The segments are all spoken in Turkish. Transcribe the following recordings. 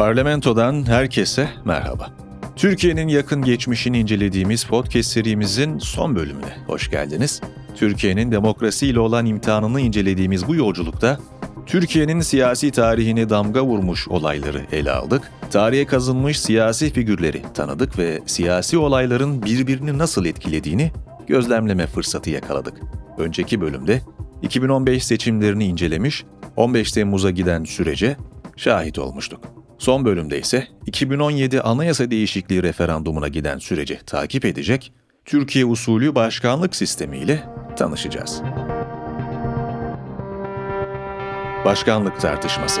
Parlamentodan herkese merhaba. Türkiye'nin yakın geçmişini incelediğimiz podcast serimizin son bölümüne hoş geldiniz. Türkiye'nin demokrasiyle olan imtihanını incelediğimiz bu yolculukta Türkiye'nin siyasi tarihine damga vurmuş olayları ele aldık. Tarihe kazınmış siyasi figürleri tanıdık ve siyasi olayların birbirini nasıl etkilediğini gözlemleme fırsatı yakaladık. Önceki bölümde 2015 seçimlerini incelemiş, 15 Temmuz'a giden sürece şahit olmuştuk. Son bölümde ise 2017 anayasa değişikliği referandumuna giden süreci takip edecek, Türkiye usulü başkanlık sistemiyle tanışacağız. Başkanlık tartışması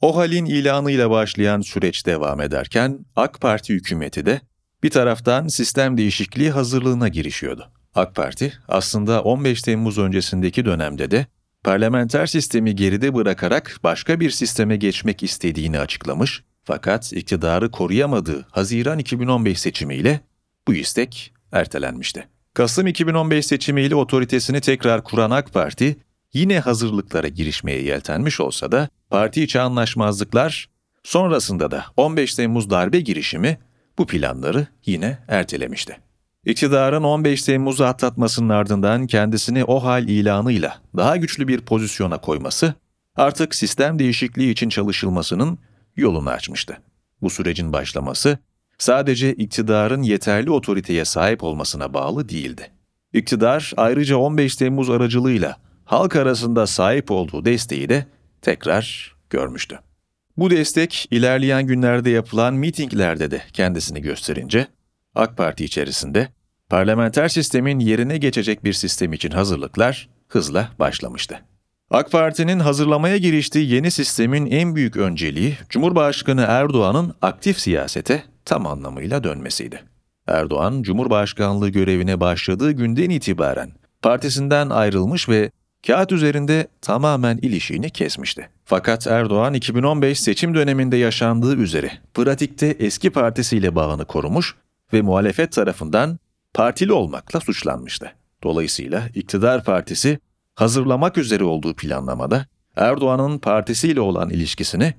O halin ilanıyla başlayan süreç devam ederken AK Parti hükümeti de bir taraftan sistem değişikliği hazırlığına girişiyordu. AK Parti aslında 15 Temmuz öncesindeki dönemde de parlamenter sistemi geride bırakarak başka bir sisteme geçmek istediğini açıklamış fakat iktidarı koruyamadığı Haziran 2015 seçimiyle bu istek ertelenmişti. Kasım 2015 seçimiyle otoritesini tekrar kuran AK Parti yine hazırlıklara girişmeye yeltenmiş olsa da parti içi anlaşmazlıklar sonrasında da 15 Temmuz darbe girişimi bu planları yine ertelemişti. İktidarın 15 Temmuz'u atlatmasının ardından kendisini o hal ilanıyla daha güçlü bir pozisyona koyması artık sistem değişikliği için çalışılmasının yolunu açmıştı. Bu sürecin başlaması sadece iktidarın yeterli otoriteye sahip olmasına bağlı değildi. İktidar ayrıca 15 Temmuz aracılığıyla halk arasında sahip olduğu desteği de tekrar görmüştü. Bu destek ilerleyen günlerde yapılan mitinglerde de kendisini gösterince AK Parti içerisinde parlamenter sistemin yerine geçecek bir sistem için hazırlıklar hızla başlamıştı. AK Parti'nin hazırlamaya giriştiği yeni sistemin en büyük önceliği Cumhurbaşkanı Erdoğan'ın aktif siyasete tam anlamıyla dönmesiydi. Erdoğan, Cumhurbaşkanlığı görevine başladığı günden itibaren partisinden ayrılmış ve kağıt üzerinde tamamen ilişiğini kesmişti. Fakat Erdoğan 2015 seçim döneminde yaşandığı üzere pratikte eski partisiyle bağını korumuş ve muhalefet tarafından partili olmakla suçlanmıştı. Dolayısıyla iktidar partisi hazırlamak üzere olduğu planlamada Erdoğan'ın partisiyle olan ilişkisini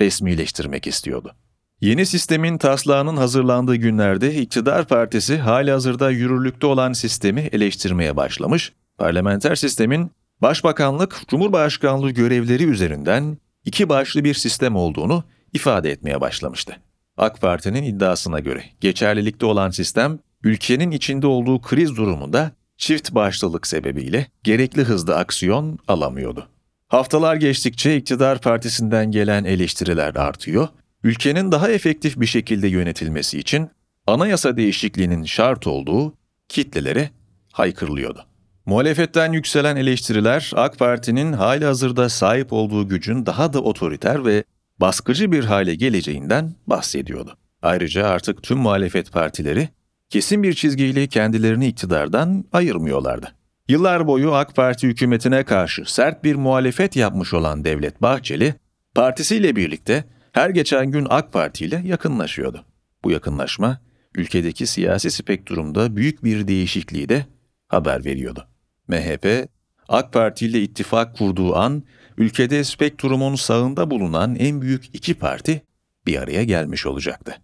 resmileştirmek istiyordu. Yeni sistemin taslağının hazırlandığı günlerde iktidar partisi hali hazırda yürürlükte olan sistemi eleştirmeye başlamış, parlamenter sistemin başbakanlık, cumhurbaşkanlığı görevleri üzerinden iki başlı bir sistem olduğunu ifade etmeye başlamıştı. AK Parti'nin iddiasına göre geçerlilikte olan sistem ülkenin içinde olduğu kriz durumunda çift başlılık sebebiyle gerekli hızda aksiyon alamıyordu. Haftalar geçtikçe iktidar partisinden gelen eleştiriler artıyor, ülkenin daha efektif bir şekilde yönetilmesi için anayasa değişikliğinin şart olduğu kitlelere haykırılıyordu. Muhalefetten yükselen eleştiriler AK Parti'nin hali hazırda sahip olduğu gücün daha da otoriter ve baskıcı bir hale geleceğinden bahsediyordu. Ayrıca artık tüm muhalefet partileri kesin bir çizgiyle kendilerini iktidardan ayırmıyorlardı. Yıllar boyu AK Parti hükümetine karşı sert bir muhalefet yapmış olan Devlet Bahçeli, partisiyle birlikte her geçen gün AK Parti ile yakınlaşıyordu. Bu yakınlaşma ülkedeki siyasi spektrumda büyük bir değişikliği de haber veriyordu. MHP, AK Parti ile ittifak kurduğu an ülkede spektrumun sağında bulunan en büyük iki parti bir araya gelmiş olacaktı.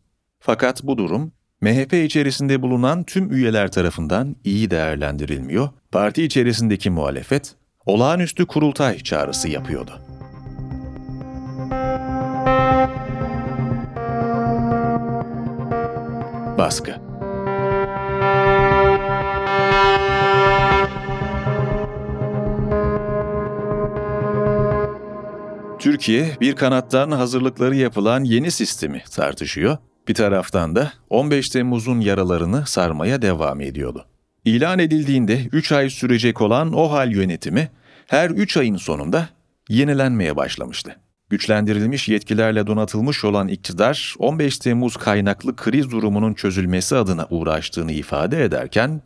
Fakat bu durum MHP içerisinde bulunan tüm üyeler tarafından iyi değerlendirilmiyor, parti içerisindeki muhalefet olağanüstü kurultay çağrısı yapıyordu. Baskı. Türkiye bir kanattan hazırlıkları yapılan yeni sistemi tartışıyor, bir taraftan da 15 Temmuz'un yaralarını sarmaya devam ediyordu. İlan edildiğinde 3 ay sürecek olan o hal yönetimi her 3 ayın sonunda yenilenmeye başlamıştı. Güçlendirilmiş yetkilerle donatılmış olan iktidar 15 Temmuz kaynaklı kriz durumunun çözülmesi adına uğraştığını ifade ederken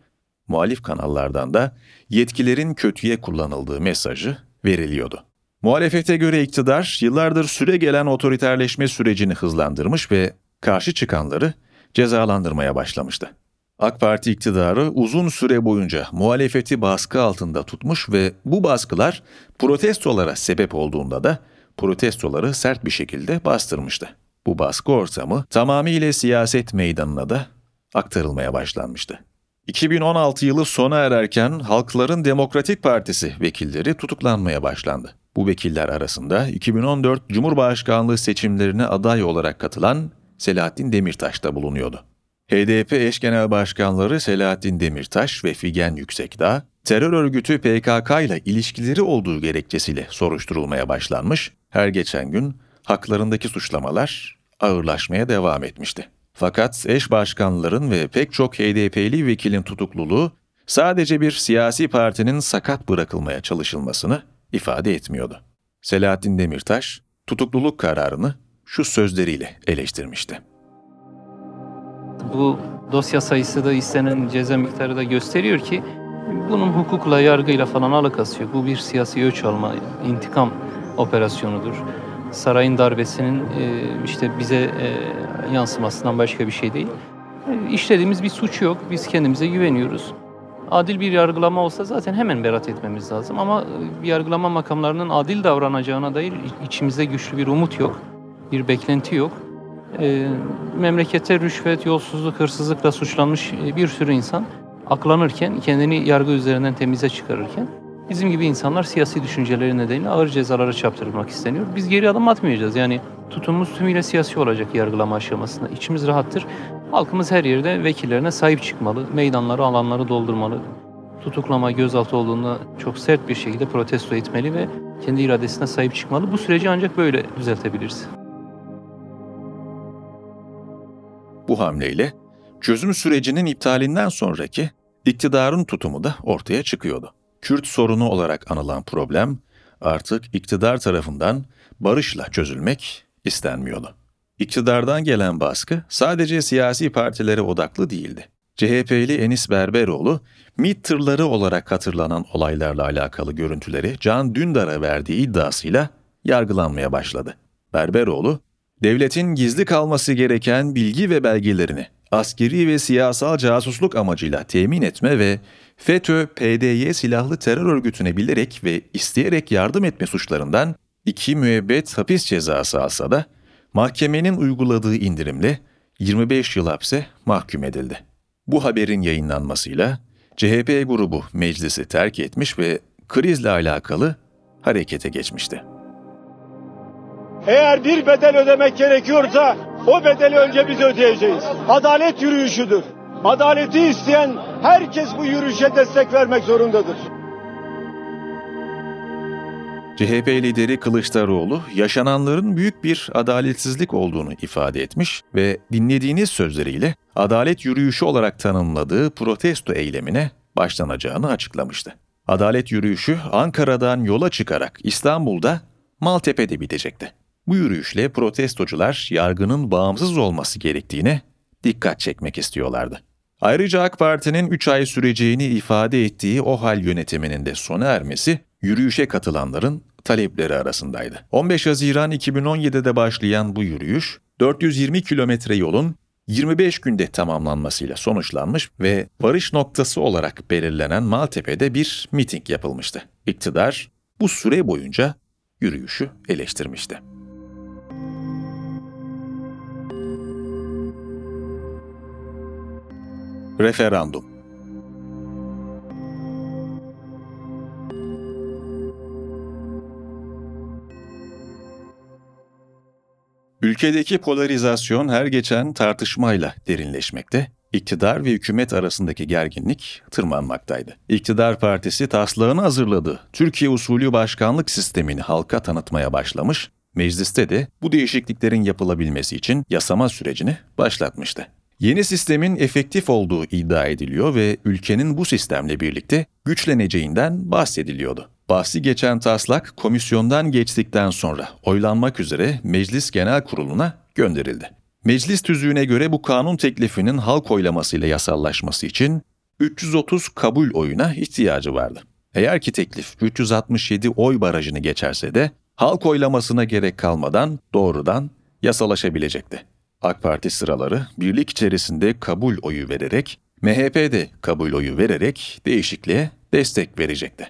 muhalif kanallardan da yetkilerin kötüye kullanıldığı mesajı veriliyordu. Muhalefete göre iktidar yıllardır süre gelen otoriterleşme sürecini hızlandırmış ve karşı çıkanları cezalandırmaya başlamıştı. AK Parti iktidarı uzun süre boyunca muhalefeti baskı altında tutmuş ve bu baskılar protestolara sebep olduğunda da protestoları sert bir şekilde bastırmıştı. Bu baskı ortamı tamamıyla siyaset meydanına da aktarılmaya başlanmıştı. 2016 yılı sona ererken Halkların Demokratik Partisi vekilleri tutuklanmaya başlandı. Bu vekiller arasında 2014 Cumhurbaşkanlığı seçimlerine aday olarak katılan Selahattin Demirtaş da bulunuyordu. HDP eş genel başkanları Selahattin Demirtaş ve Figen Yüksekdağ, terör örgütü PKK ile ilişkileri olduğu gerekçesiyle soruşturulmaya başlanmış, her geçen gün haklarındaki suçlamalar ağırlaşmaya devam etmişti. Fakat eş başkanların ve pek çok HDP'li vekilin tutukluluğu sadece bir siyasi partinin sakat bırakılmaya çalışılmasını ifade etmiyordu. Selahattin Demirtaş tutukluluk kararını şu sözleriyle eleştirmişti. Bu dosya sayısı da istenen ceza miktarı da gösteriyor ki bunun hukukla, yargıyla falan alakası yok. Bu bir siyasi ölç alma, intikam operasyonudur. Sarayın darbesinin e, işte bize e, yansımasından başka bir şey değil. E, İşlediğimiz bir suç yok. Biz kendimize güveniyoruz. Adil bir yargılama olsa zaten hemen berat etmemiz lazım. Ama yargılama makamlarının adil davranacağına dair içimizde güçlü bir umut yok. Bir beklenti yok. E, memlekette rüşvet, yolsuzluk, hırsızlıkla suçlanmış bir sürü insan aklanırken, kendini yargı üzerinden temize çıkarırken bizim gibi insanlar siyasi düşünceleri nedeniyle ağır cezalara çarptırılmak isteniyor. Biz geri adım atmayacağız. Yani tutumumuz tümüyle siyasi olacak yargılama aşamasında. İçimiz rahattır. Halkımız her yerde vekillerine sahip çıkmalı. Meydanları, alanları doldurmalı. Tutuklama, gözaltı olduğunda çok sert bir şekilde protesto etmeli ve kendi iradesine sahip çıkmalı. Bu süreci ancak böyle düzeltebiliriz. Bu hamleyle çözüm sürecinin iptalinden sonraki iktidarın tutumu da ortaya çıkıyordu. Kürt sorunu olarak anılan problem artık iktidar tarafından barışla çözülmek istenmiyordu. İktidardan gelen baskı sadece siyasi partilere odaklı değildi. CHP'li Enis Berberoğlu, MİT tırları olarak hatırlanan olaylarla alakalı görüntüleri Can Dündar'a verdiği iddiasıyla yargılanmaya başladı. Berberoğlu, devletin gizli kalması gereken bilgi ve belgelerini askeri ve siyasal casusluk amacıyla temin etme ve FETÖ, PDY silahlı terör örgütüne bilerek ve isteyerek yardım etme suçlarından iki müebbet hapis cezası alsa da mahkemenin uyguladığı indirimle 25 yıl hapse mahkum edildi. Bu haberin yayınlanmasıyla CHP grubu meclisi terk etmiş ve krizle alakalı harekete geçmişti. Eğer bir bedel ödemek gerekiyorsa o bedeli önce biz ödeyeceğiz. Adalet yürüyüşüdür. Adaleti isteyen herkes bu yürüyüşe destek vermek zorundadır. CHP lideri Kılıçdaroğlu yaşananların büyük bir adaletsizlik olduğunu ifade etmiş ve dinlediğiniz sözleriyle adalet yürüyüşü olarak tanımladığı protesto eylemine başlanacağını açıklamıştı. Adalet yürüyüşü Ankara'dan yola çıkarak İstanbul'da Maltepe'de bitecekti. Bu yürüyüşle protestocular yargının bağımsız olması gerektiğine dikkat çekmek istiyorlardı. Ayrıca AK Parti'nin 3 ay süreceğini ifade ettiği OHAL yönetiminin de sona ermesi yürüyüşe katılanların talepleri arasındaydı. 15 Haziran 2017'de başlayan bu yürüyüş 420 kilometre yolun 25 günde tamamlanmasıyla sonuçlanmış ve varış noktası olarak belirlenen Maltepe'de bir miting yapılmıştı. İktidar bu süre boyunca yürüyüşü eleştirmişti. Referandum Ülkedeki polarizasyon her geçen tartışmayla derinleşmekte, iktidar ve hükümet arasındaki gerginlik tırmanmaktaydı. İktidar partisi taslağını hazırladığı Türkiye usulü başkanlık sistemini halka tanıtmaya başlamış, mecliste de bu değişikliklerin yapılabilmesi için yasama sürecini başlatmıştı. Yeni sistemin efektif olduğu iddia ediliyor ve ülkenin bu sistemle birlikte güçleneceğinden bahsediliyordu. Bahsi geçen taslak komisyondan geçtikten sonra oylanmak üzere Meclis Genel Kurulu'na gönderildi. Meclis tüzüğüne göre bu kanun teklifinin halk oylamasıyla yasallaşması için 330 kabul oyuna ihtiyacı vardı. Eğer ki teklif 367 oy barajını geçerse de halk oylamasına gerek kalmadan doğrudan yasalaşabilecekti. AK Parti sıraları birlik içerisinde kabul oyu vererek MHP de kabul oyu vererek değişikliğe destek verecekti.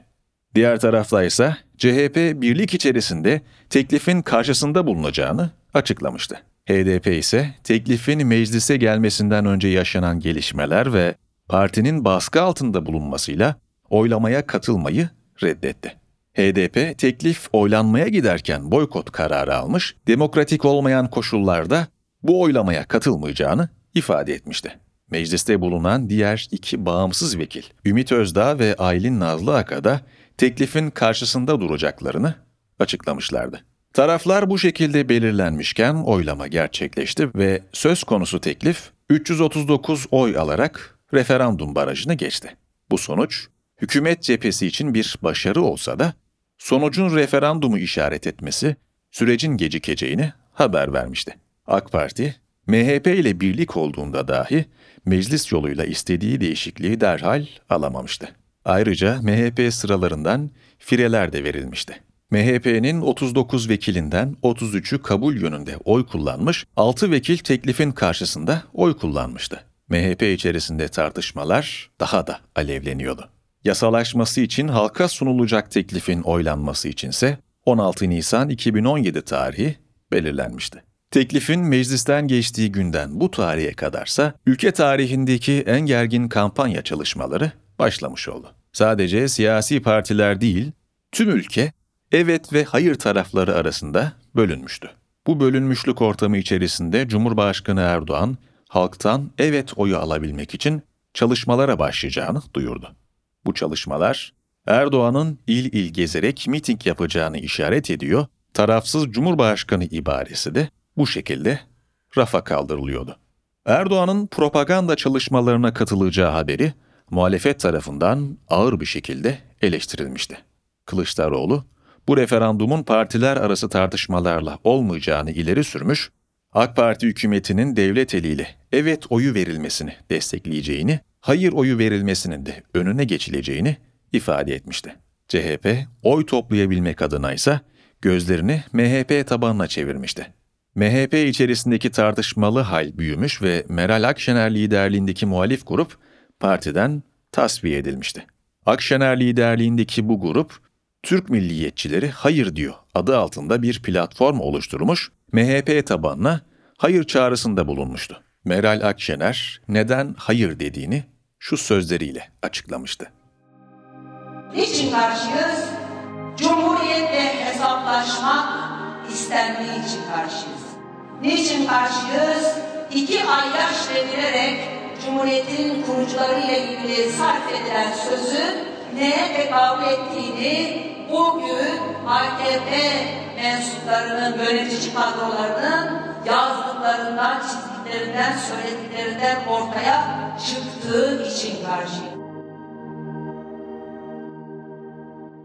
Diğer tarafta ise CHP birlik içerisinde teklifin karşısında bulunacağını açıklamıştı. HDP ise teklifin meclise gelmesinden önce yaşanan gelişmeler ve partinin baskı altında bulunmasıyla oylamaya katılmayı reddetti. HDP teklif oylanmaya giderken boykot kararı almış, demokratik olmayan koşullarda bu oylamaya katılmayacağını ifade etmişti. Mecliste bulunan diğer iki bağımsız vekil, Ümit Özdağ ve Aylin Nazlı Aka da teklifin karşısında duracaklarını açıklamışlardı. Taraflar bu şekilde belirlenmişken oylama gerçekleşti ve söz konusu teklif 339 oy alarak referandum barajını geçti. Bu sonuç hükümet cephesi için bir başarı olsa da sonucun referandumu işaret etmesi sürecin gecikeceğini haber vermişti. AK Parti, MHP ile birlik olduğunda dahi meclis yoluyla istediği değişikliği derhal alamamıştı. Ayrıca MHP sıralarından fireler de verilmişti. MHP'nin 39 vekilinden 33'ü kabul yönünde oy kullanmış, 6 vekil teklifin karşısında oy kullanmıştı. MHP içerisinde tartışmalar daha da alevleniyordu. Yasalaşması için halka sunulacak teklifin oylanması içinse 16 Nisan 2017 tarihi belirlenmişti. Teklifin meclisten geçtiği günden bu tarihe kadarsa ülke tarihindeki en gergin kampanya çalışmaları başlamış oldu. Sadece siyasi partiler değil, tüm ülke evet ve hayır tarafları arasında bölünmüştü. Bu bölünmüşlük ortamı içerisinde Cumhurbaşkanı Erdoğan halktan evet oyu alabilmek için çalışmalara başlayacağını duyurdu. Bu çalışmalar Erdoğan'ın il il gezerek miting yapacağını işaret ediyor, tarafsız Cumhurbaşkanı ibaresi de bu şekilde rafa kaldırılıyordu. Erdoğan'ın propaganda çalışmalarına katılacağı haberi muhalefet tarafından ağır bir şekilde eleştirilmişti. Kılıçdaroğlu, bu referandumun partiler arası tartışmalarla olmayacağını ileri sürmüş, AK Parti hükümetinin devlet eliyle evet oyu verilmesini destekleyeceğini, hayır oyu verilmesinin de önüne geçileceğini ifade etmişti. CHP, oy toplayabilmek adına ise gözlerini MHP tabanına çevirmişti. MHP içerisindeki tartışmalı hal büyümüş ve Meral Akşener liderliğindeki muhalif grup partiden tasfiye edilmişti. Akşener liderliğindeki bu grup, Türk milliyetçileri hayır diyor adı altında bir platform oluşturmuş, MHP tabanına hayır çağrısında bulunmuştu. Meral Akşener neden hayır dediğini şu sözleriyle açıklamıştı. Niçin karşıyız? Cumhuriyetle hesaplaşmak istendiği için karşıyız. Niçin karşıyız? İki ayyaş devirerek Cumhuriyetin kurucuları ile ilgili sarf edilen sözü neye tekabül ettiğini bugün AKP mensuplarının, yönetici kadrolarının yazdıklarından, çizdiklerinden, söylediklerinden ortaya çıktığı için karşıyım.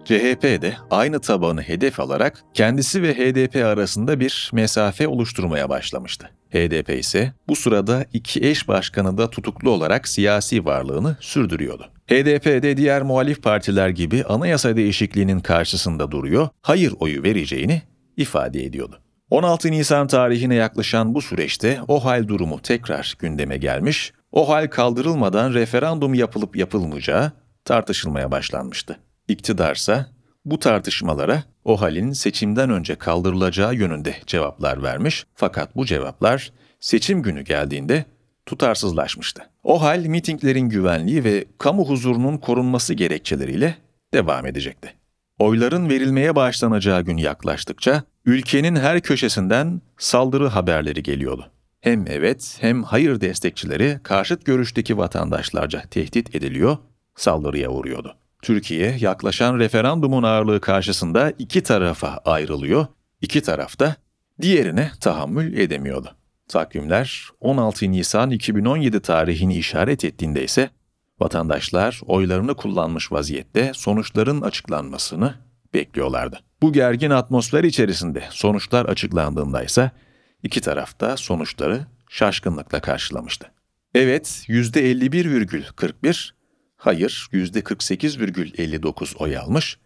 CHP de aynı tabanı hedef alarak kendisi ve HDP arasında bir mesafe oluşturmaya başlamıştı. HDP ise bu sırada iki eş başkanı da tutuklu olarak siyasi varlığını sürdürüyordu. HDP de diğer muhalif partiler gibi anayasa değişikliğinin karşısında duruyor, hayır oyu vereceğini ifade ediyordu. 16 Nisan tarihine yaklaşan bu süreçte o hal durumu tekrar gündeme gelmiş, o hal kaldırılmadan referandum yapılıp yapılmayacağı tartışılmaya başlanmıştı. İktidarsa bu tartışmalara o halin seçimden önce kaldırılacağı yönünde cevaplar vermiş fakat bu cevaplar seçim günü geldiğinde tutarsızlaşmıştı. O hal mitinglerin güvenliği ve kamu huzurunun korunması gerekçeleriyle devam edecekti. Oyların verilmeye başlanacağı gün yaklaştıkça ülkenin her köşesinden saldırı haberleri geliyordu. Hem evet hem hayır destekçileri karşıt görüşteki vatandaşlarca tehdit ediliyor, saldırıya uğruyordu. Türkiye yaklaşan referandumun ağırlığı karşısında iki tarafa ayrılıyor, iki tarafta diğerine tahammül edemiyordu. Takvimler 16 Nisan 2017 tarihini işaret ettiğinde ise vatandaşlar oylarını kullanmış vaziyette sonuçların açıklanmasını bekliyorlardı. Bu gergin atmosfer içerisinde sonuçlar açıklandığında ise iki tarafta sonuçları şaşkınlıkla karşılamıştı. Evet %51,41, hayır %48,59 oy almış,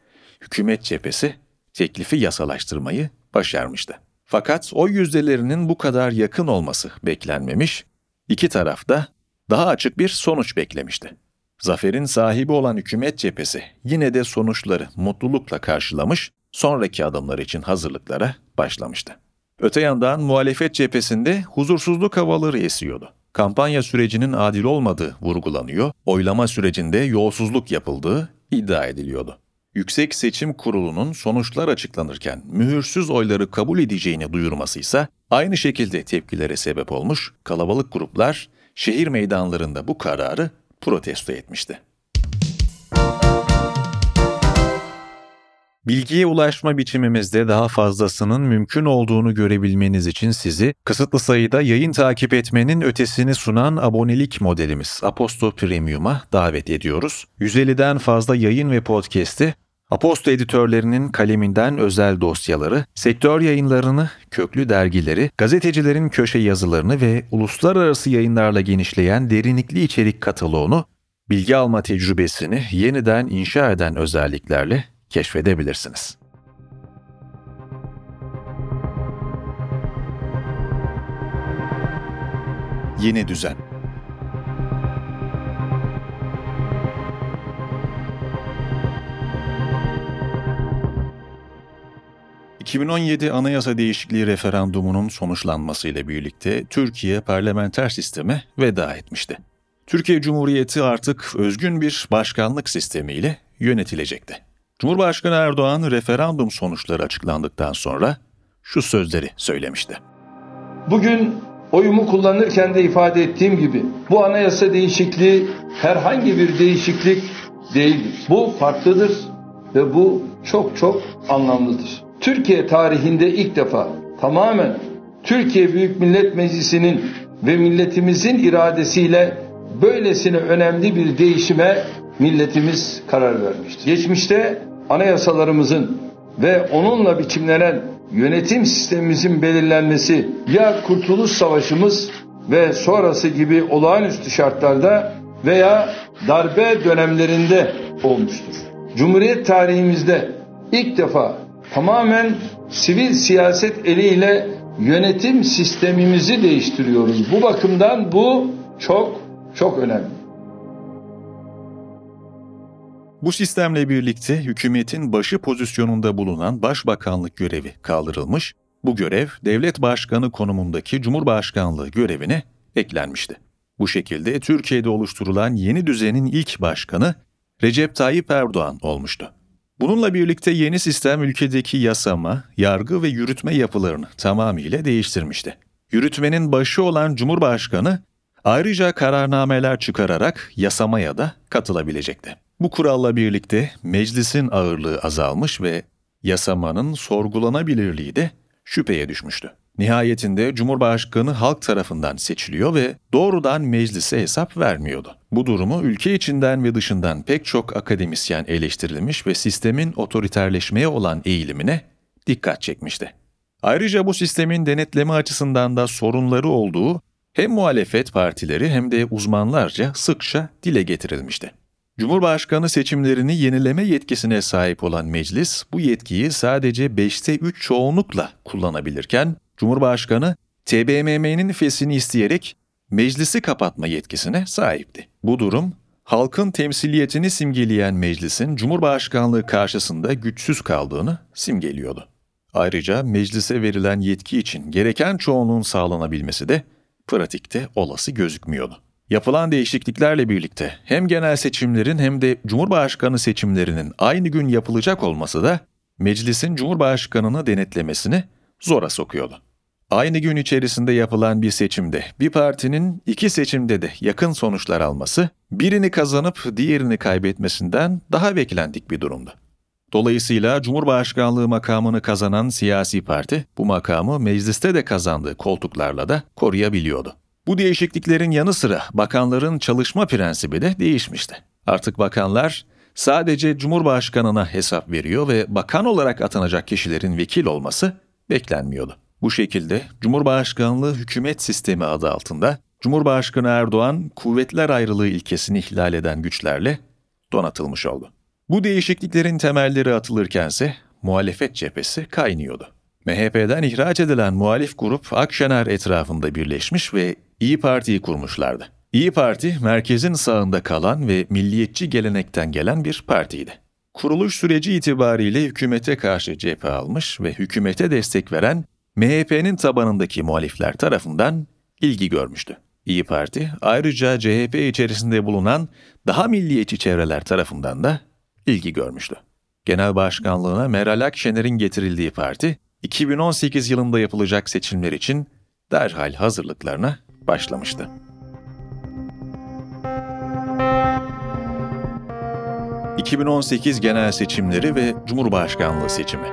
hükümet cephesi teklifi yasalaştırmayı başarmıştı. Fakat oy yüzdelerinin bu kadar yakın olması beklenmemiş, iki tarafta daha açık bir sonuç beklemişti. Zaferin sahibi olan hükümet cephesi yine de sonuçları mutlulukla karşılamış, sonraki adımlar için hazırlıklara başlamıştı. Öte yandan muhalefet cephesinde huzursuzluk havaları esiyordu. Kampanya sürecinin adil olmadığı vurgulanıyor, oylama sürecinde yolsuzluk yapıldığı iddia ediliyordu. Yüksek Seçim Kurulu'nun sonuçlar açıklanırken mühürsüz oyları kabul edeceğini duyurması ise aynı şekilde tepkilere sebep olmuş, kalabalık gruplar şehir meydanlarında bu kararı protesto etmişti. Bilgiye ulaşma biçimimizde daha fazlasının mümkün olduğunu görebilmeniz için sizi kısıtlı sayıda yayın takip etmenin ötesini sunan abonelik modelimiz Aposto Premium'a davet ediyoruz. 150'den fazla yayın ve podcast'i Aposto editörlerinin kaleminden özel dosyaları, sektör yayınlarını, köklü dergileri, gazetecilerin köşe yazılarını ve uluslararası yayınlarla genişleyen derinlikli içerik kataloğunu, bilgi alma tecrübesini yeniden inşa eden özelliklerle keşfedebilirsiniz. Yeni düzen ...2017 Anayasa Değişikliği referandumunun sonuçlanmasıyla birlikte Türkiye parlamenter sisteme veda etmişti. Türkiye Cumhuriyeti artık özgün bir başkanlık sistemiyle yönetilecekti. Cumhurbaşkanı Erdoğan referandum sonuçları açıklandıktan sonra şu sözleri söylemişti. Bugün oyumu kullanırken de ifade ettiğim gibi bu anayasa değişikliği herhangi bir değişiklik değildir. Bu farklıdır ve bu çok çok anlamlıdır. Türkiye tarihinde ilk defa tamamen Türkiye Büyük Millet Meclisi'nin ve milletimizin iradesiyle böylesine önemli bir değişime milletimiz karar vermiştir. Geçmişte anayasalarımızın ve onunla biçimlenen yönetim sistemimizin belirlenmesi ya Kurtuluş Savaşımız ve sonrası gibi olağanüstü şartlarda veya darbe dönemlerinde olmuştur. Cumhuriyet tarihimizde ilk defa tamamen sivil siyaset eliyle yönetim sistemimizi değiştiriyoruz. Bu bakımdan bu çok çok önemli. Bu sistemle birlikte hükümetin başı pozisyonunda bulunan başbakanlık görevi kaldırılmış, bu görev devlet başkanı konumundaki Cumhurbaşkanlığı görevine eklenmişti. Bu şekilde Türkiye'de oluşturulan yeni düzenin ilk başkanı Recep Tayyip Erdoğan olmuştu. Bununla birlikte yeni sistem ülkedeki yasama, yargı ve yürütme yapılarını tamamıyla değiştirmişti. Yürütmenin başı olan Cumhurbaşkanı ayrıca kararnameler çıkararak yasamaya da katılabilecekti. Bu kuralla birlikte meclisin ağırlığı azalmış ve yasamanın sorgulanabilirliği de şüpheye düşmüştü. Nihayetinde Cumhurbaşkanı halk tarafından seçiliyor ve doğrudan meclise hesap vermiyordu. Bu durumu ülke içinden ve dışından pek çok akademisyen eleştirilmiş ve sistemin otoriterleşmeye olan eğilimine dikkat çekmişti. Ayrıca bu sistemin denetleme açısından da sorunları olduğu hem muhalefet partileri hem de uzmanlarca sıkça dile getirilmişti. Cumhurbaşkanı seçimlerini yenileme yetkisine sahip olan meclis bu yetkiyi sadece 5'te 3 çoğunlukla kullanabilirken Cumhurbaşkanı TBMM'nin fesini isteyerek meclisi kapatma yetkisine sahipti. Bu durum halkın temsiliyetini simgeleyen meclisin Cumhurbaşkanlığı karşısında güçsüz kaldığını simgeliyordu. Ayrıca meclise verilen yetki için gereken çoğunluğun sağlanabilmesi de pratikte olası gözükmüyordu. Yapılan değişikliklerle birlikte hem genel seçimlerin hem de Cumhurbaşkanı seçimlerinin aynı gün yapılacak olması da meclisin Cumhurbaşkanını denetlemesini zora sokuyordu. Aynı gün içerisinde yapılan bir seçimde bir partinin iki seçimde de yakın sonuçlar alması, birini kazanıp diğerini kaybetmesinden daha beklendik bir durumdu. Dolayısıyla Cumhurbaşkanlığı makamını kazanan siyasi parti bu makamı mecliste de kazandığı koltuklarla da koruyabiliyordu. Bu değişikliklerin yanı sıra bakanların çalışma prensibi de değişmişti. Artık bakanlar sadece Cumhurbaşkanına hesap veriyor ve bakan olarak atanacak kişilerin vekil olması beklenmiyordu. Bu şekilde Cumhurbaşkanlığı hükümet sistemi adı altında Cumhurbaşkanı Erdoğan kuvvetler ayrılığı ilkesini ihlal eden güçlerle donatılmış oldu. Bu değişikliklerin temelleri atılırkense muhalefet cephesi kaynıyordu. MHP'den ihraç edilen muhalif grup Akşener etrafında birleşmiş ve İyi Parti'yi kurmuşlardı. İyi Parti, merkezin sağında kalan ve milliyetçi gelenekten gelen bir partiydi. Kuruluş süreci itibariyle hükümete karşı cephe almış ve hükümete destek veren MHP'nin tabanındaki muhalifler tarafından ilgi görmüştü. İyi Parti ayrıca CHP içerisinde bulunan daha milliyetçi çevreler tarafından da ilgi görmüştü. Genel başkanlığına Meral Akşener'in getirildiği parti, 2018 yılında yapılacak seçimler için derhal hazırlıklarına başlamıştı. ...2018 genel seçimleri ve Cumhurbaşkanlığı seçimi.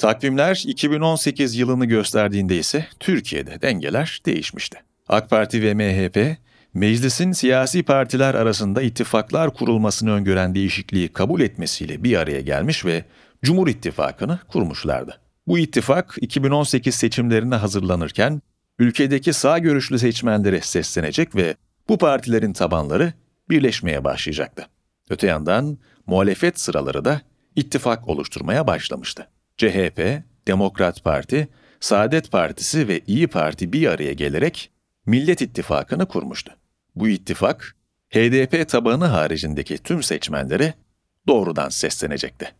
Takvimler 2018 yılını gösterdiğinde ise Türkiye'de dengeler değişmişti. AK Parti ve MHP, meclisin siyasi partiler arasında ittifaklar kurulmasını öngören değişikliği kabul etmesiyle bir araya gelmiş ve Cumhur İttifakı'nı kurmuşlardı. Bu ittifak 2018 seçimlerine hazırlanırken ülkedeki sağ görüşlü seçmenlere seslenecek ve bu partilerin tabanları birleşmeye başlayacaktı. Öte yandan muhalefet sıraları da ittifak oluşturmaya başlamıştı. CHP, Demokrat Parti, Saadet Partisi ve İyi Parti bir araya gelerek Millet İttifakı'nı kurmuştu. Bu ittifak, HDP tabanı haricindeki tüm seçmenlere doğrudan seslenecekti.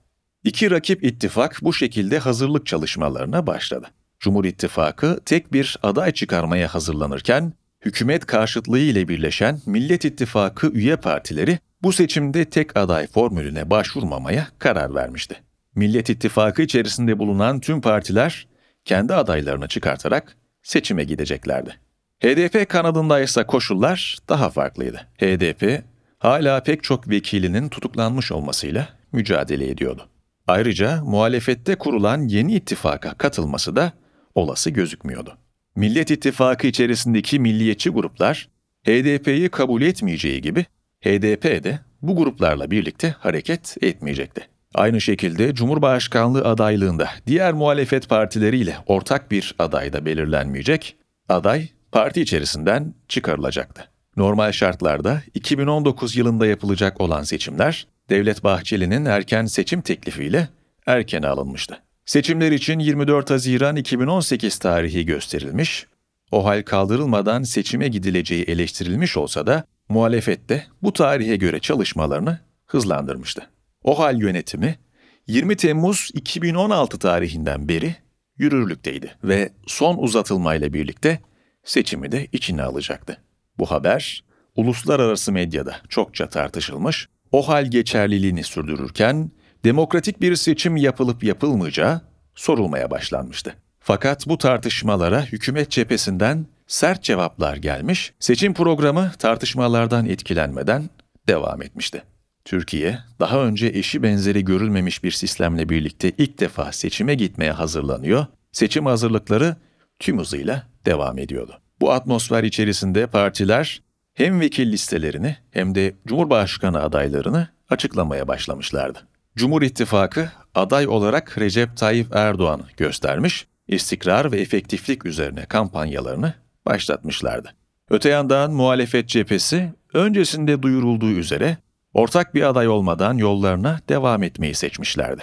İki rakip ittifak bu şekilde hazırlık çalışmalarına başladı. Cumhur İttifakı tek bir aday çıkarmaya hazırlanırken, hükümet karşıtlığı ile birleşen Millet İttifakı üye partileri bu seçimde tek aday formülüne başvurmamaya karar vermişti. Millet İttifakı içerisinde bulunan tüm partiler kendi adaylarını çıkartarak seçime gideceklerdi. HDP kanadında ise koşullar daha farklıydı. HDP hala pek çok vekilinin tutuklanmış olmasıyla mücadele ediyordu. Ayrıca muhalefette kurulan yeni ittifaka katılması da olası gözükmüyordu. Millet İttifakı içerisindeki milliyetçi gruplar HDP'yi kabul etmeyeceği gibi HDP de bu gruplarla birlikte hareket etmeyecekti. Aynı şekilde Cumhurbaşkanlığı adaylığında diğer muhalefet partileriyle ortak bir aday da belirlenmeyecek, aday parti içerisinden çıkarılacaktı. Normal şartlarda 2019 yılında yapılacak olan seçimler, Devlet Bahçeli'nin erken seçim teklifiyle erkene alınmıştı. Seçimler için 24 Haziran 2018 tarihi gösterilmiş, o hal kaldırılmadan seçime gidileceği eleştirilmiş olsa da muhalefette bu tarihe göre çalışmalarını hızlandırmıştı. OHAL yönetimi 20 Temmuz 2016 tarihinden beri yürürlükteydi ve son uzatılmayla birlikte seçimi de içine alacaktı. Bu haber uluslararası medyada çokça tartışılmış, OHAL geçerliliğini sürdürürken demokratik bir seçim yapılıp yapılmayacağı sorulmaya başlanmıştı. Fakat bu tartışmalara hükümet cephesinden sert cevaplar gelmiş, seçim programı tartışmalardan etkilenmeden devam etmişti. Türkiye, daha önce eşi benzeri görülmemiş bir sistemle birlikte ilk defa seçime gitmeye hazırlanıyor, seçim hazırlıkları tüm hızıyla devam ediyordu. Bu atmosfer içerisinde partiler hem vekil listelerini hem de Cumhurbaşkanı adaylarını açıklamaya başlamışlardı. Cumhur İttifakı aday olarak Recep Tayyip Erdoğan göstermiş, istikrar ve efektiflik üzerine kampanyalarını başlatmışlardı. Öte yandan muhalefet cephesi öncesinde duyurulduğu üzere ortak bir aday olmadan yollarına devam etmeyi seçmişlerdi.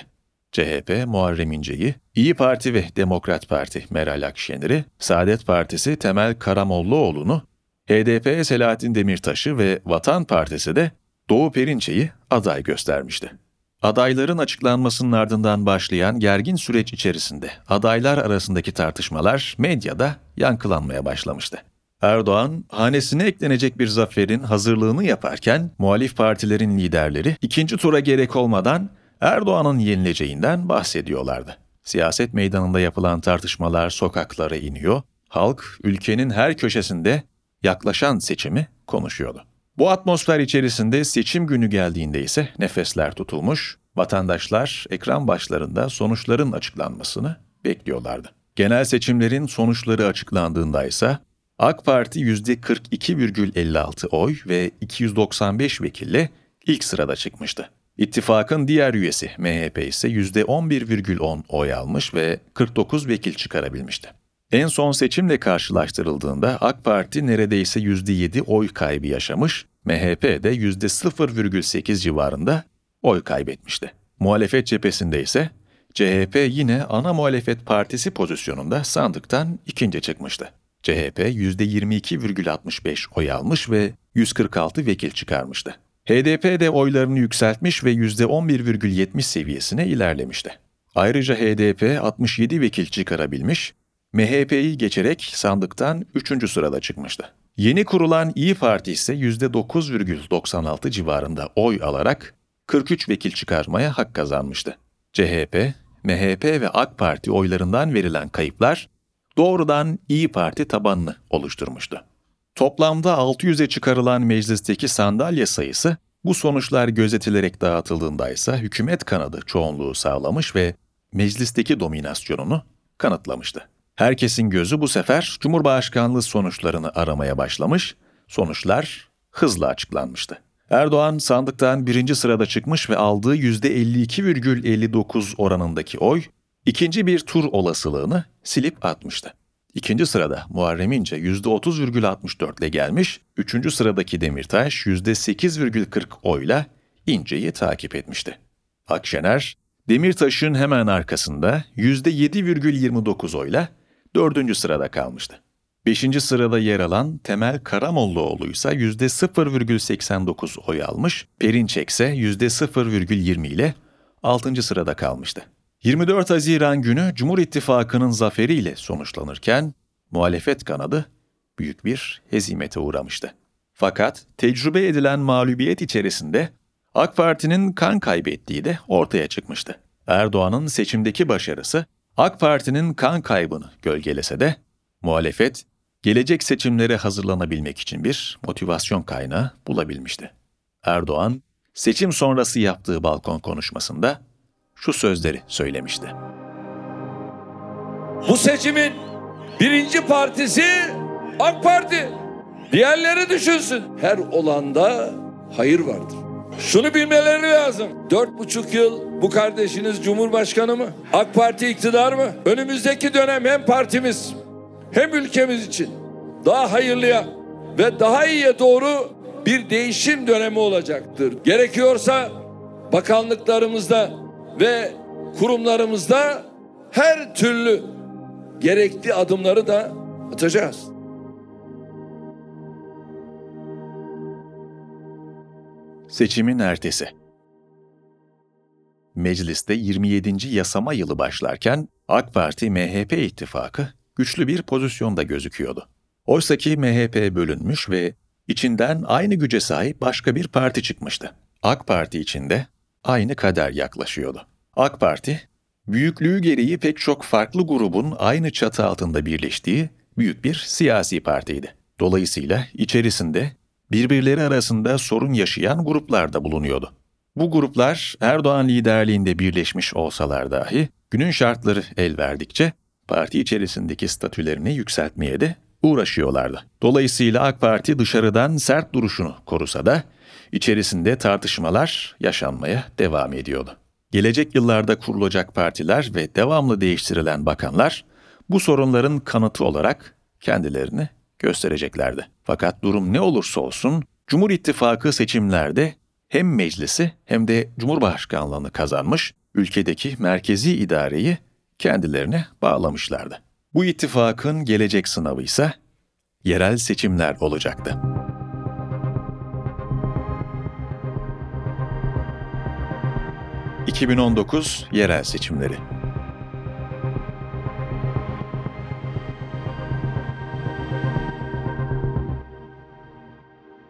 CHP Muharrem İnce'yi, İyi Parti ve Demokrat Parti Meral Akşener'i, Saadet Partisi Temel Karamollaoğlu'nu, HDP Selahattin Demirtaş'ı ve Vatan Partisi de Doğu Perinçe'yi aday göstermişti. Adayların açıklanmasının ardından başlayan gergin süreç içerisinde adaylar arasındaki tartışmalar medyada yankılanmaya başlamıştı. Erdoğan, hanesine eklenecek bir zaferin hazırlığını yaparken muhalif partilerin liderleri ikinci tura gerek olmadan Erdoğan'ın yenileceğinden bahsediyorlardı. Siyaset meydanında yapılan tartışmalar sokaklara iniyor, halk ülkenin her köşesinde yaklaşan seçimi konuşuyordu. Bu atmosfer içerisinde seçim günü geldiğinde ise nefesler tutulmuş, vatandaşlar ekran başlarında sonuçların açıklanmasını bekliyorlardı. Genel seçimlerin sonuçları açıklandığında ise AK Parti %42,56 oy ve 295 vekille ilk sırada çıkmıştı. İttifakın diğer üyesi MHP ise %11,10 oy almış ve 49 vekil çıkarabilmişti. En son seçimle karşılaştırıldığında AK Parti neredeyse %7 oy kaybı yaşamış, MHP de %0,8 civarında oy kaybetmişti. Muhalefet cephesinde ise CHP yine ana muhalefet partisi pozisyonunda sandıktan ikinci çıkmıştı. CHP %22,65 oy almış ve 146 vekil çıkarmıştı. HDP de oylarını yükseltmiş ve %11,70 seviyesine ilerlemişti. Ayrıca HDP 67 vekil çıkarabilmiş, MHP'yi geçerek sandıktan 3. sırada çıkmıştı. Yeni kurulan İyi Parti ise %9,96 civarında oy alarak 43 vekil çıkarmaya hak kazanmıştı. CHP, MHP ve AK Parti oylarından verilen kayıplar doğrudan İyi Parti tabanını oluşturmuştu. Toplamda 600'e çıkarılan meclisteki sandalye sayısı bu sonuçlar gözetilerek dağıtıldığında ise hükümet kanadı çoğunluğu sağlamış ve meclisteki dominasyonunu kanıtlamıştı. Herkesin gözü bu sefer Cumhurbaşkanlığı sonuçlarını aramaya başlamış, sonuçlar hızla açıklanmıştı. Erdoğan sandıktan birinci sırada çıkmış ve aldığı %52,59 oranındaki oy, ikinci bir tur olasılığını silip atmıştı. İkinci sırada Muharrem İnce %30,64 ile gelmiş, üçüncü sıradaki Demirtaş %8,40 oyla İnce'yi takip etmişti. Akşener, Demirtaş'ın hemen arkasında %7,29 oyla dördüncü sırada kalmıştı. Beşinci sırada yer alan Temel Karamollaoğlu ise %0,89 oy almış, Perinçek ise %0,20 ile altıncı sırada kalmıştı. 24 Haziran günü Cumhur İttifakı'nın zaferiyle sonuçlanırken muhalefet kanadı büyük bir hezimete uğramıştı. Fakat tecrübe edilen mağlubiyet içerisinde AK Parti'nin kan kaybettiği de ortaya çıkmıştı. Erdoğan'ın seçimdeki başarısı AK Parti'nin kan kaybını gölgelese de muhalefet gelecek seçimlere hazırlanabilmek için bir motivasyon kaynağı bulabilmişti. Erdoğan seçim sonrası yaptığı balkon konuşmasında şu sözleri söylemişti. Bu seçimin birinci partisi AK Parti. Diğerleri düşünsün. Her olanda hayır vardır. Şunu bilmeleri lazım. Dört buçuk yıl bu kardeşiniz Cumhurbaşkanı mı? AK Parti iktidar mı? Önümüzdeki dönem hem partimiz hem ülkemiz için daha hayırlıya ve daha iyiye doğru bir değişim dönemi olacaktır. Gerekiyorsa bakanlıklarımızda ve kurumlarımızda her türlü gerekli adımları da atacağız. Seçimin ertesi. Mecliste 27. yasama yılı başlarken AK Parti MHP ittifakı güçlü bir pozisyonda gözüküyordu. Oysa ki MHP bölünmüş ve içinden aynı güce sahip başka bir parti çıkmıştı. AK Parti içinde aynı kader yaklaşıyordu. AK Parti, büyüklüğü gereği pek çok farklı grubun aynı çatı altında birleştiği büyük bir siyasi partiydi. Dolayısıyla içerisinde birbirleri arasında sorun yaşayan gruplar da bulunuyordu. Bu gruplar Erdoğan liderliğinde birleşmiş olsalar dahi günün şartları el verdikçe parti içerisindeki statülerini yükseltmeye de uğraşıyorlardı. Dolayısıyla AK Parti dışarıdan sert duruşunu korusa da içerisinde tartışmalar yaşanmaya devam ediyordu. Gelecek yıllarda kurulacak partiler ve devamlı değiştirilen bakanlar bu sorunların kanıtı olarak kendilerini göstereceklerdi. Fakat durum ne olursa olsun Cumhur İttifakı seçimlerde hem meclisi hem de Cumhurbaşkanlığını kazanmış, ülkedeki merkezi idareyi kendilerine bağlamışlardı. Bu ittifakın gelecek sınavı ise yerel seçimler olacaktı. ...2019 yerel seçimleri.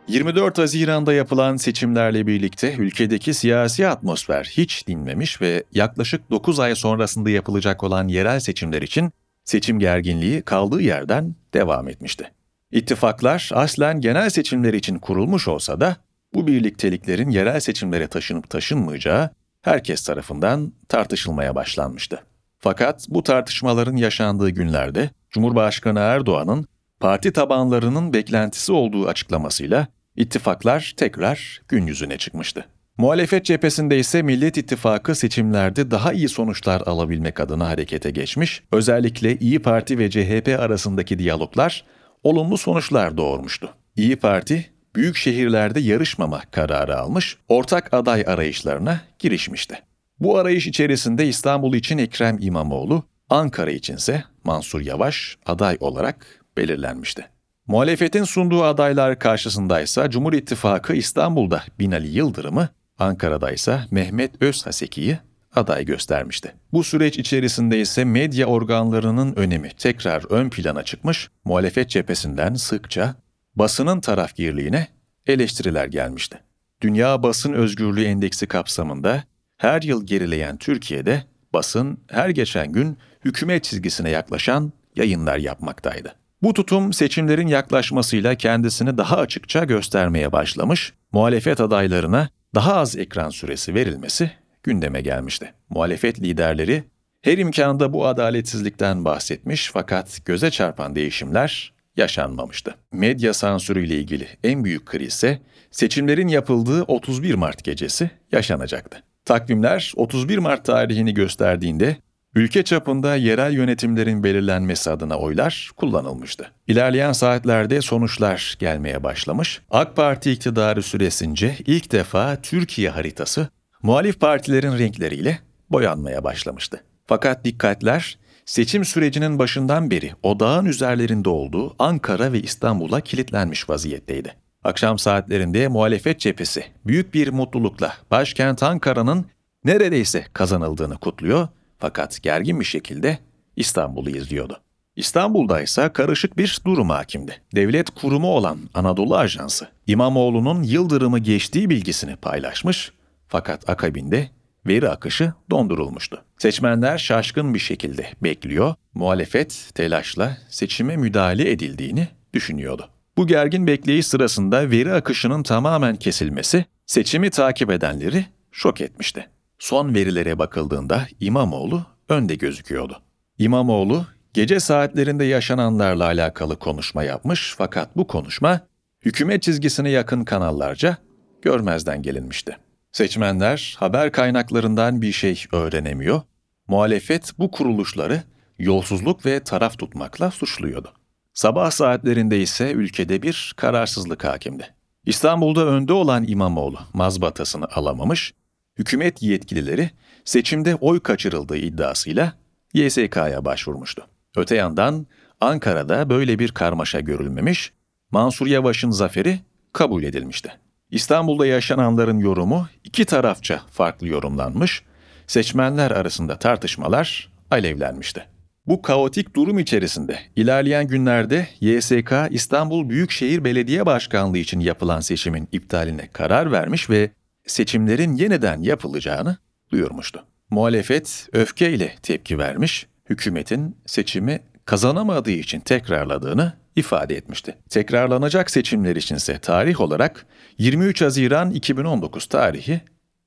24 Haziran'da yapılan seçimlerle birlikte ülkedeki siyasi atmosfer hiç dinmemiş ve yaklaşık 9 ay sonrasında yapılacak olan yerel seçimler için seçim gerginliği kaldığı yerden devam etmişti. İttifaklar aslen genel seçimler için kurulmuş olsa da bu birlikteliklerin yerel seçimlere taşınıp taşınmayacağı herkes tarafından tartışılmaya başlanmıştı. Fakat bu tartışmaların yaşandığı günlerde Cumhurbaşkanı Erdoğan'ın parti tabanlarının beklentisi olduğu açıklamasıyla ittifaklar tekrar gün yüzüne çıkmıştı. Muhalefet cephesinde ise Millet İttifakı seçimlerde daha iyi sonuçlar alabilmek adına harekete geçmiş, özellikle İyi Parti ve CHP arasındaki diyaloglar olumlu sonuçlar doğurmuştu. İyi Parti, büyük şehirlerde yarışmama kararı almış, ortak aday arayışlarına girişmişti. Bu arayış içerisinde İstanbul için Ekrem İmamoğlu, Ankara içinse Mansur Yavaş aday olarak belirlenmişti. Muhalefetin sunduğu adaylar karşısındaysa Cumhur İttifakı İstanbul'da Binali Yıldırım'ı, Ankara'da ise Mehmet Özhaseki'yi aday göstermişti. Bu süreç içerisinde ise medya organlarının önemi tekrar ön plana çıkmış, muhalefet cephesinden sıkça basının tarafgirliğine eleştiriler gelmişti. Dünya Basın Özgürlüğü Endeksi kapsamında her yıl gerileyen Türkiye'de basın her geçen gün hükümet çizgisine yaklaşan yayınlar yapmaktaydı. Bu tutum seçimlerin yaklaşmasıyla kendisini daha açıkça göstermeye başlamış, muhalefet adaylarına daha az ekran süresi verilmesi gündeme gelmişti. Muhalefet liderleri her imkanda bu adaletsizlikten bahsetmiş fakat göze çarpan değişimler yaşanmamıştı. Medya sansürüyle ilgili en büyük kriz ise seçimlerin yapıldığı 31 Mart gecesi yaşanacaktı. Takvimler 31 Mart tarihini gösterdiğinde ülke çapında yerel yönetimlerin belirlenmesi adına oylar kullanılmıştı. İlerleyen saatlerde sonuçlar gelmeye başlamış. AK Parti iktidarı süresince ilk defa Türkiye haritası muhalif partilerin renkleriyle boyanmaya başlamıştı. Fakat dikkatler seçim sürecinin başından beri odağın üzerlerinde olduğu Ankara ve İstanbul'a kilitlenmiş vaziyetteydi. Akşam saatlerinde muhalefet cephesi büyük bir mutlulukla başkent Ankara'nın neredeyse kazanıldığını kutluyor fakat gergin bir şekilde İstanbul'u izliyordu. İstanbul'da ise karışık bir durum hakimdi. Devlet kurumu olan Anadolu Ajansı İmamoğlu'nun Yıldırım'ı geçtiği bilgisini paylaşmış fakat akabinde veri akışı dondurulmuştu. Seçmenler şaşkın bir şekilde bekliyor, muhalefet telaşla seçime müdahale edildiğini düşünüyordu. Bu gergin bekleyiş sırasında veri akışının tamamen kesilmesi seçimi takip edenleri şok etmişti. Son verilere bakıldığında İmamoğlu önde gözüküyordu. İmamoğlu gece saatlerinde yaşananlarla alakalı konuşma yapmış fakat bu konuşma hükümet çizgisine yakın kanallarca görmezden gelinmişti. Seçmenler haber kaynaklarından bir şey öğrenemiyor, muhalefet bu kuruluşları yolsuzluk ve taraf tutmakla suçluyordu. Sabah saatlerinde ise ülkede bir kararsızlık hakimdi. İstanbul'da önde olan İmamoğlu mazbatasını alamamış, hükümet yetkilileri seçimde oy kaçırıldığı iddiasıyla YSK'ya başvurmuştu. Öte yandan Ankara'da böyle bir karmaşa görülmemiş, Mansur Yavaş'ın zaferi kabul edilmişti. İstanbul'da yaşananların yorumu iki tarafça farklı yorumlanmış, seçmenler arasında tartışmalar alevlenmişti. Bu kaotik durum içerisinde ilerleyen günlerde YSK İstanbul Büyükşehir Belediye Başkanlığı için yapılan seçimin iptaline karar vermiş ve seçimlerin yeniden yapılacağını duyurmuştu. Muhalefet öfkeyle tepki vermiş, hükümetin seçimi kazanamadığı için tekrarladığını ifade etmişti. Tekrarlanacak seçimler içinse tarih olarak 23 Haziran 2019 tarihi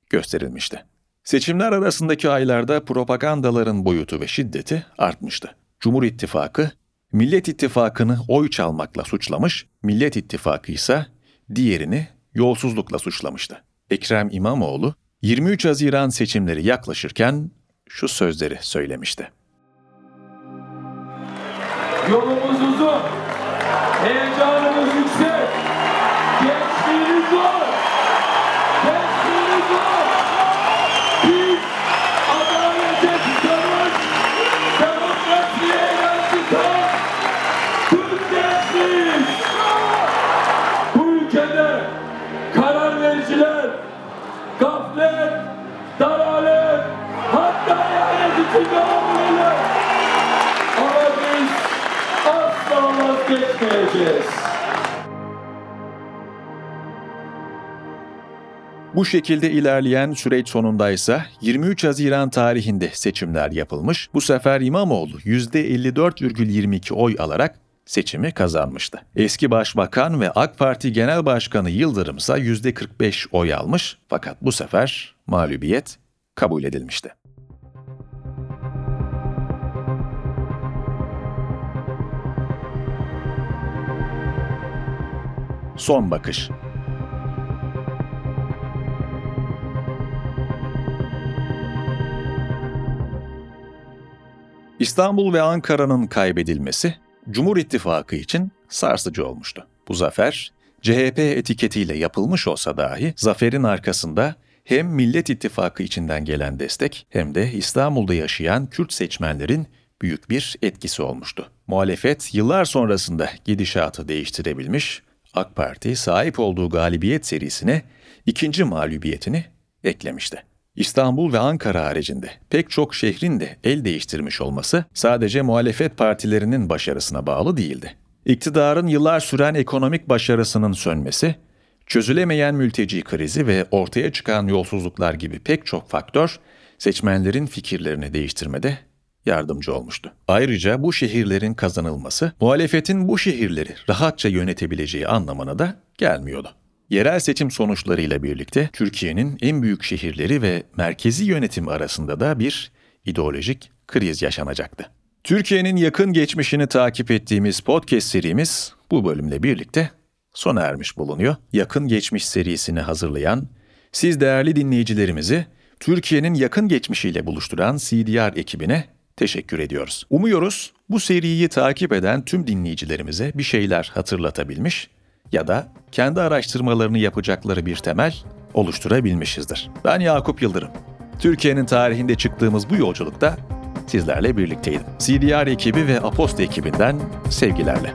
gösterilmişti. Seçimler arasındaki aylarda propagandaların boyutu ve şiddeti artmıştı. Cumhur İttifakı, Millet İttifakı'nı oy çalmakla suçlamış, Millet İttifakı ise diğerini yolsuzlukla suçlamıştı. Ekrem İmamoğlu, 23 Haziran seçimleri yaklaşırken şu sözleri söylemişti. Yolumuz uzun, heyecanımız asla vazgeçmeyeceğiz. Bu şekilde ilerleyen süreç sonundaysa 23 Haziran tarihinde seçimler yapılmış. Bu sefer İmamoğlu %54,22 oy alarak seçimi kazanmıştı. Eski Başbakan ve AK Parti Genel Başkanı Yıldırım ise %45 oy almış fakat bu sefer mağlubiyet kabul edilmişti. Son bakış. İstanbul ve Ankara'nın kaybedilmesi Cumhur İttifakı için sarsıcı olmuştu. Bu zafer CHP etiketiyle yapılmış olsa dahi zaferin arkasında hem Millet İttifakı içinden gelen destek hem de İstanbul'da yaşayan Kürt seçmenlerin büyük bir etkisi olmuştu. Muhalefet yıllar sonrasında gidişatı değiştirebilmiş, AK Parti sahip olduğu galibiyet serisine ikinci mağlubiyetini eklemişti. İstanbul ve Ankara haricinde pek çok şehrin de el değiştirmiş olması sadece muhalefet partilerinin başarısına bağlı değildi. İktidarın yıllar süren ekonomik başarısının sönmesi, çözülemeyen mülteci krizi ve ortaya çıkan yolsuzluklar gibi pek çok faktör seçmenlerin fikirlerini değiştirmede yardımcı olmuştu. Ayrıca bu şehirlerin kazanılması muhalefetin bu şehirleri rahatça yönetebileceği anlamına da gelmiyordu. Yerel seçim sonuçlarıyla birlikte Türkiye'nin en büyük şehirleri ve merkezi yönetim arasında da bir ideolojik kriz yaşanacaktı. Türkiye'nin yakın geçmişini takip ettiğimiz podcast serimiz bu bölümle birlikte sona ermiş bulunuyor. Yakın geçmiş serisini hazırlayan, siz değerli dinleyicilerimizi Türkiye'nin yakın geçmişiyle buluşturan CDR ekibine teşekkür ediyoruz. Umuyoruz bu seriyi takip eden tüm dinleyicilerimize bir şeyler hatırlatabilmiş ya da kendi araştırmalarını yapacakları bir temel oluşturabilmişizdir. Ben Yakup Yıldırım. Türkiye'nin tarihinde çıktığımız bu yolculukta sizlerle birlikteydim. CDR ekibi ve Apost ekibinden sevgilerle.